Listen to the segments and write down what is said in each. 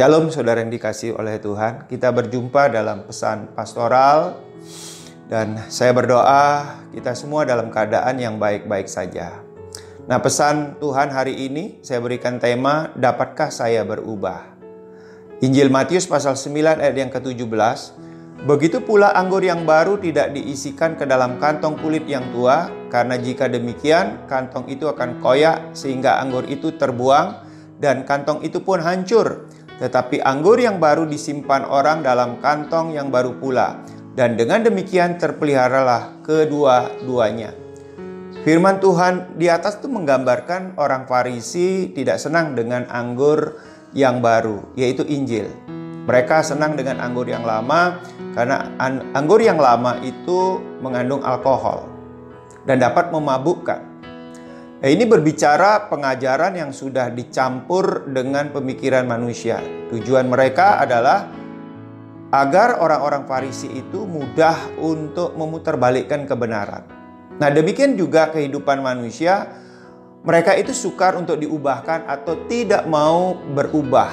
Shalom saudara yang dikasih oleh Tuhan. Kita berjumpa dalam pesan pastoral dan saya berdoa kita semua dalam keadaan yang baik-baik saja. Nah, pesan Tuhan hari ini saya berikan tema dapatkah saya berubah? Injil Matius pasal 9 ayat yang ke-17. Begitu pula anggur yang baru tidak diisikan ke dalam kantong kulit yang tua, karena jika demikian kantong itu akan koyak sehingga anggur itu terbuang dan kantong itu pun hancur. Tetapi anggur yang baru disimpan orang dalam kantong yang baru pula. Dan dengan demikian terpeliharalah kedua-duanya. Firman Tuhan di atas itu menggambarkan orang Farisi tidak senang dengan anggur yang baru, yaitu Injil. Mereka senang dengan anggur yang lama karena anggur yang lama itu mengandung alkohol dan dapat memabukkan. Nah, ini berbicara pengajaran yang sudah dicampur dengan pemikiran manusia. Tujuan mereka adalah agar orang-orang Farisi itu mudah untuk memutarbalikkan kebenaran. Nah, demikian juga kehidupan manusia, mereka itu sukar untuk diubahkan atau tidak mau berubah,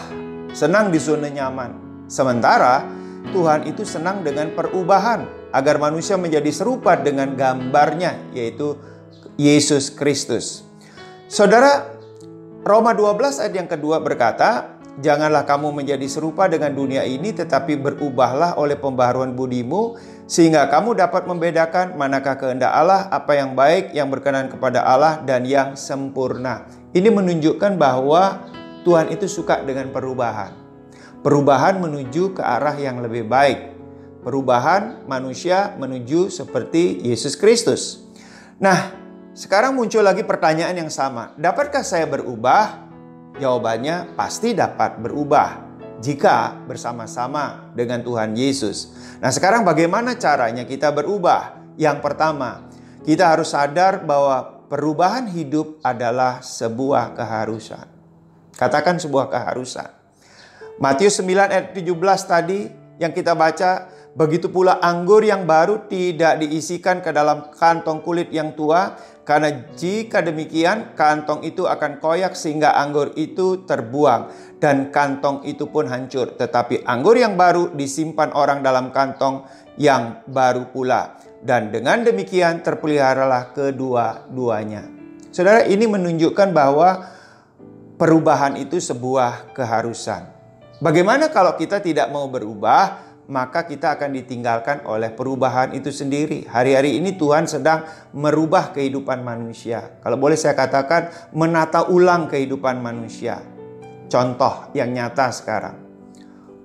senang di zona nyaman. Sementara Tuhan itu senang dengan perubahan agar manusia menjadi serupa dengan gambarnya, yaitu Yesus Kristus. Saudara, Roma 12 ayat yang kedua berkata, Janganlah kamu menjadi serupa dengan dunia ini, tetapi berubahlah oleh pembaharuan budimu, sehingga kamu dapat membedakan manakah kehendak Allah, apa yang baik, yang berkenan kepada Allah, dan yang sempurna. Ini menunjukkan bahwa Tuhan itu suka dengan perubahan. Perubahan menuju ke arah yang lebih baik. Perubahan manusia menuju seperti Yesus Kristus. Nah, sekarang muncul lagi pertanyaan yang sama. Dapatkah saya berubah? Jawabannya pasti dapat berubah jika bersama-sama dengan Tuhan Yesus. Nah, sekarang bagaimana caranya kita berubah? Yang pertama, kita harus sadar bahwa perubahan hidup adalah sebuah keharusan. Katakan sebuah keharusan. Matius 9 ayat 17 tadi yang kita baca Begitu pula anggur yang baru tidak diisikan ke dalam kantong kulit yang tua, karena jika demikian kantong itu akan koyak sehingga anggur itu terbuang dan kantong itu pun hancur. Tetapi anggur yang baru disimpan orang dalam kantong yang baru pula. Dan dengan demikian terpeliharalah kedua-duanya. Saudara, ini menunjukkan bahwa perubahan itu sebuah keharusan. Bagaimana kalau kita tidak mau berubah? Maka kita akan ditinggalkan oleh perubahan itu sendiri. Hari-hari ini Tuhan sedang merubah kehidupan manusia. Kalau boleh saya katakan, menata ulang kehidupan manusia. Contoh yang nyata sekarang,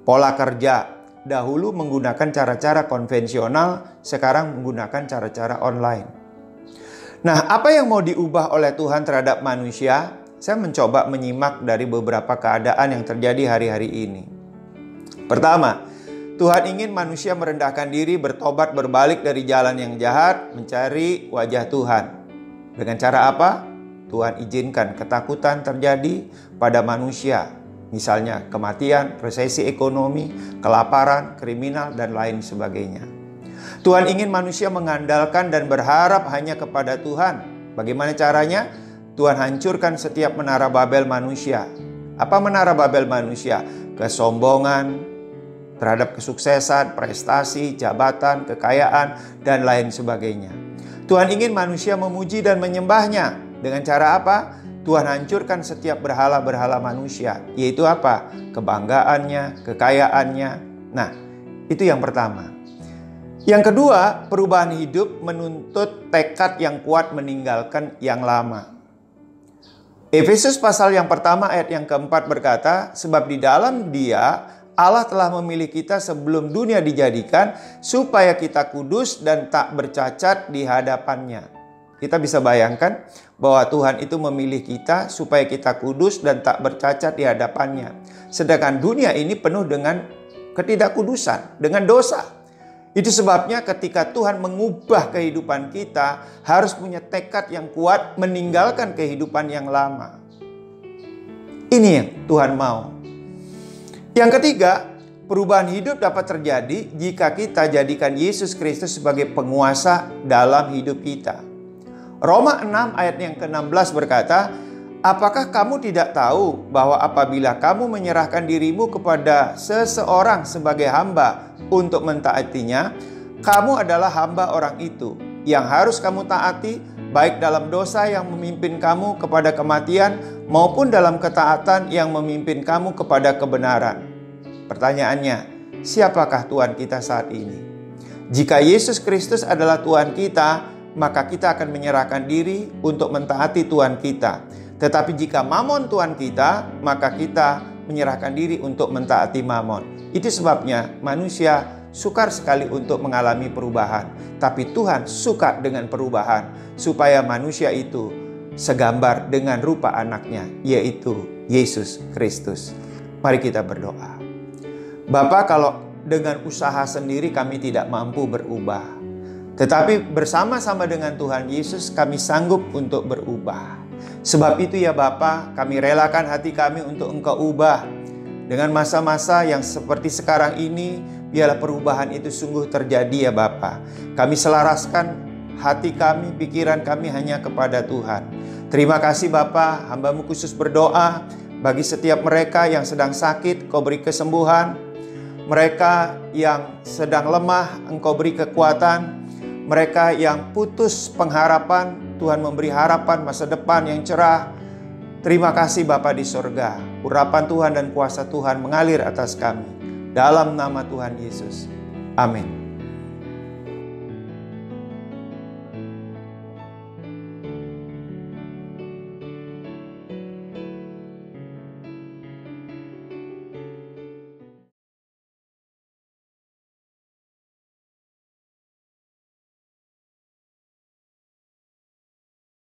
pola kerja dahulu menggunakan cara-cara konvensional, sekarang menggunakan cara-cara online. Nah, apa yang mau diubah oleh Tuhan terhadap manusia? Saya mencoba menyimak dari beberapa keadaan yang terjadi hari-hari ini. Pertama, Tuhan ingin manusia merendahkan diri, bertobat, berbalik dari jalan yang jahat, mencari wajah Tuhan. Dengan cara apa? Tuhan izinkan ketakutan terjadi pada manusia, misalnya kematian, resesi ekonomi, kelaparan, kriminal, dan lain sebagainya. Tuhan ingin manusia mengandalkan dan berharap hanya kepada Tuhan. Bagaimana caranya? Tuhan hancurkan setiap menara Babel manusia. Apa menara Babel manusia? Kesombongan, terhadap kesuksesan, prestasi, jabatan, kekayaan, dan lain sebagainya. Tuhan ingin manusia memuji dan menyembahnya. Dengan cara apa? Tuhan hancurkan setiap berhala-berhala manusia. Yaitu apa? Kebanggaannya, kekayaannya. Nah, itu yang pertama. Yang kedua, perubahan hidup menuntut tekad yang kuat meninggalkan yang lama. Efesus pasal yang pertama ayat yang keempat berkata, sebab di dalam dia Allah telah memilih kita sebelum dunia dijadikan supaya kita kudus dan tak bercacat di hadapannya. Kita bisa bayangkan bahwa Tuhan itu memilih kita supaya kita kudus dan tak bercacat di hadapannya. Sedangkan dunia ini penuh dengan ketidakkudusan, dengan dosa. Itu sebabnya ketika Tuhan mengubah kehidupan kita harus punya tekad yang kuat meninggalkan kehidupan yang lama. Ini yang Tuhan mau. Yang ketiga, perubahan hidup dapat terjadi jika kita jadikan Yesus Kristus sebagai penguasa dalam hidup kita. Roma 6 ayat yang ke-16 berkata, Apakah kamu tidak tahu bahwa apabila kamu menyerahkan dirimu kepada seseorang sebagai hamba untuk mentaatinya, kamu adalah hamba orang itu yang harus kamu taati, baik dalam dosa yang memimpin kamu kepada kematian maupun dalam ketaatan yang memimpin kamu kepada kebenaran. Pertanyaannya, siapakah Tuhan kita saat ini? Jika Yesus Kristus adalah Tuhan kita, maka kita akan menyerahkan diri untuk mentaati Tuhan kita tetapi jika mamon Tuhan kita, maka kita menyerahkan diri untuk mentaati mamon. Itu sebabnya manusia sukar sekali untuk mengalami perubahan, tapi Tuhan suka dengan perubahan supaya manusia itu segambar dengan rupa anaknya, yaitu Yesus Kristus. Mari kita berdoa. Bapak, kalau dengan usaha sendiri kami tidak mampu berubah, tetapi bersama-sama dengan Tuhan Yesus kami sanggup untuk berubah. Sebab itu ya Bapa, kami relakan hati kami untuk Engkau ubah. Dengan masa-masa yang seperti sekarang ini, biarlah perubahan itu sungguh terjadi ya Bapa. Kami selaraskan hati kami, pikiran kami hanya kepada Tuhan. Terima kasih Bapa, hambamu khusus berdoa bagi setiap mereka yang sedang sakit, kau beri kesembuhan. Mereka yang sedang lemah, engkau beri kekuatan. Mereka yang putus pengharapan, Tuhan memberi harapan masa depan yang cerah. Terima kasih Bapa di sorga. Urapan Tuhan dan kuasa Tuhan mengalir atas kami. Dalam nama Tuhan Yesus. Amin.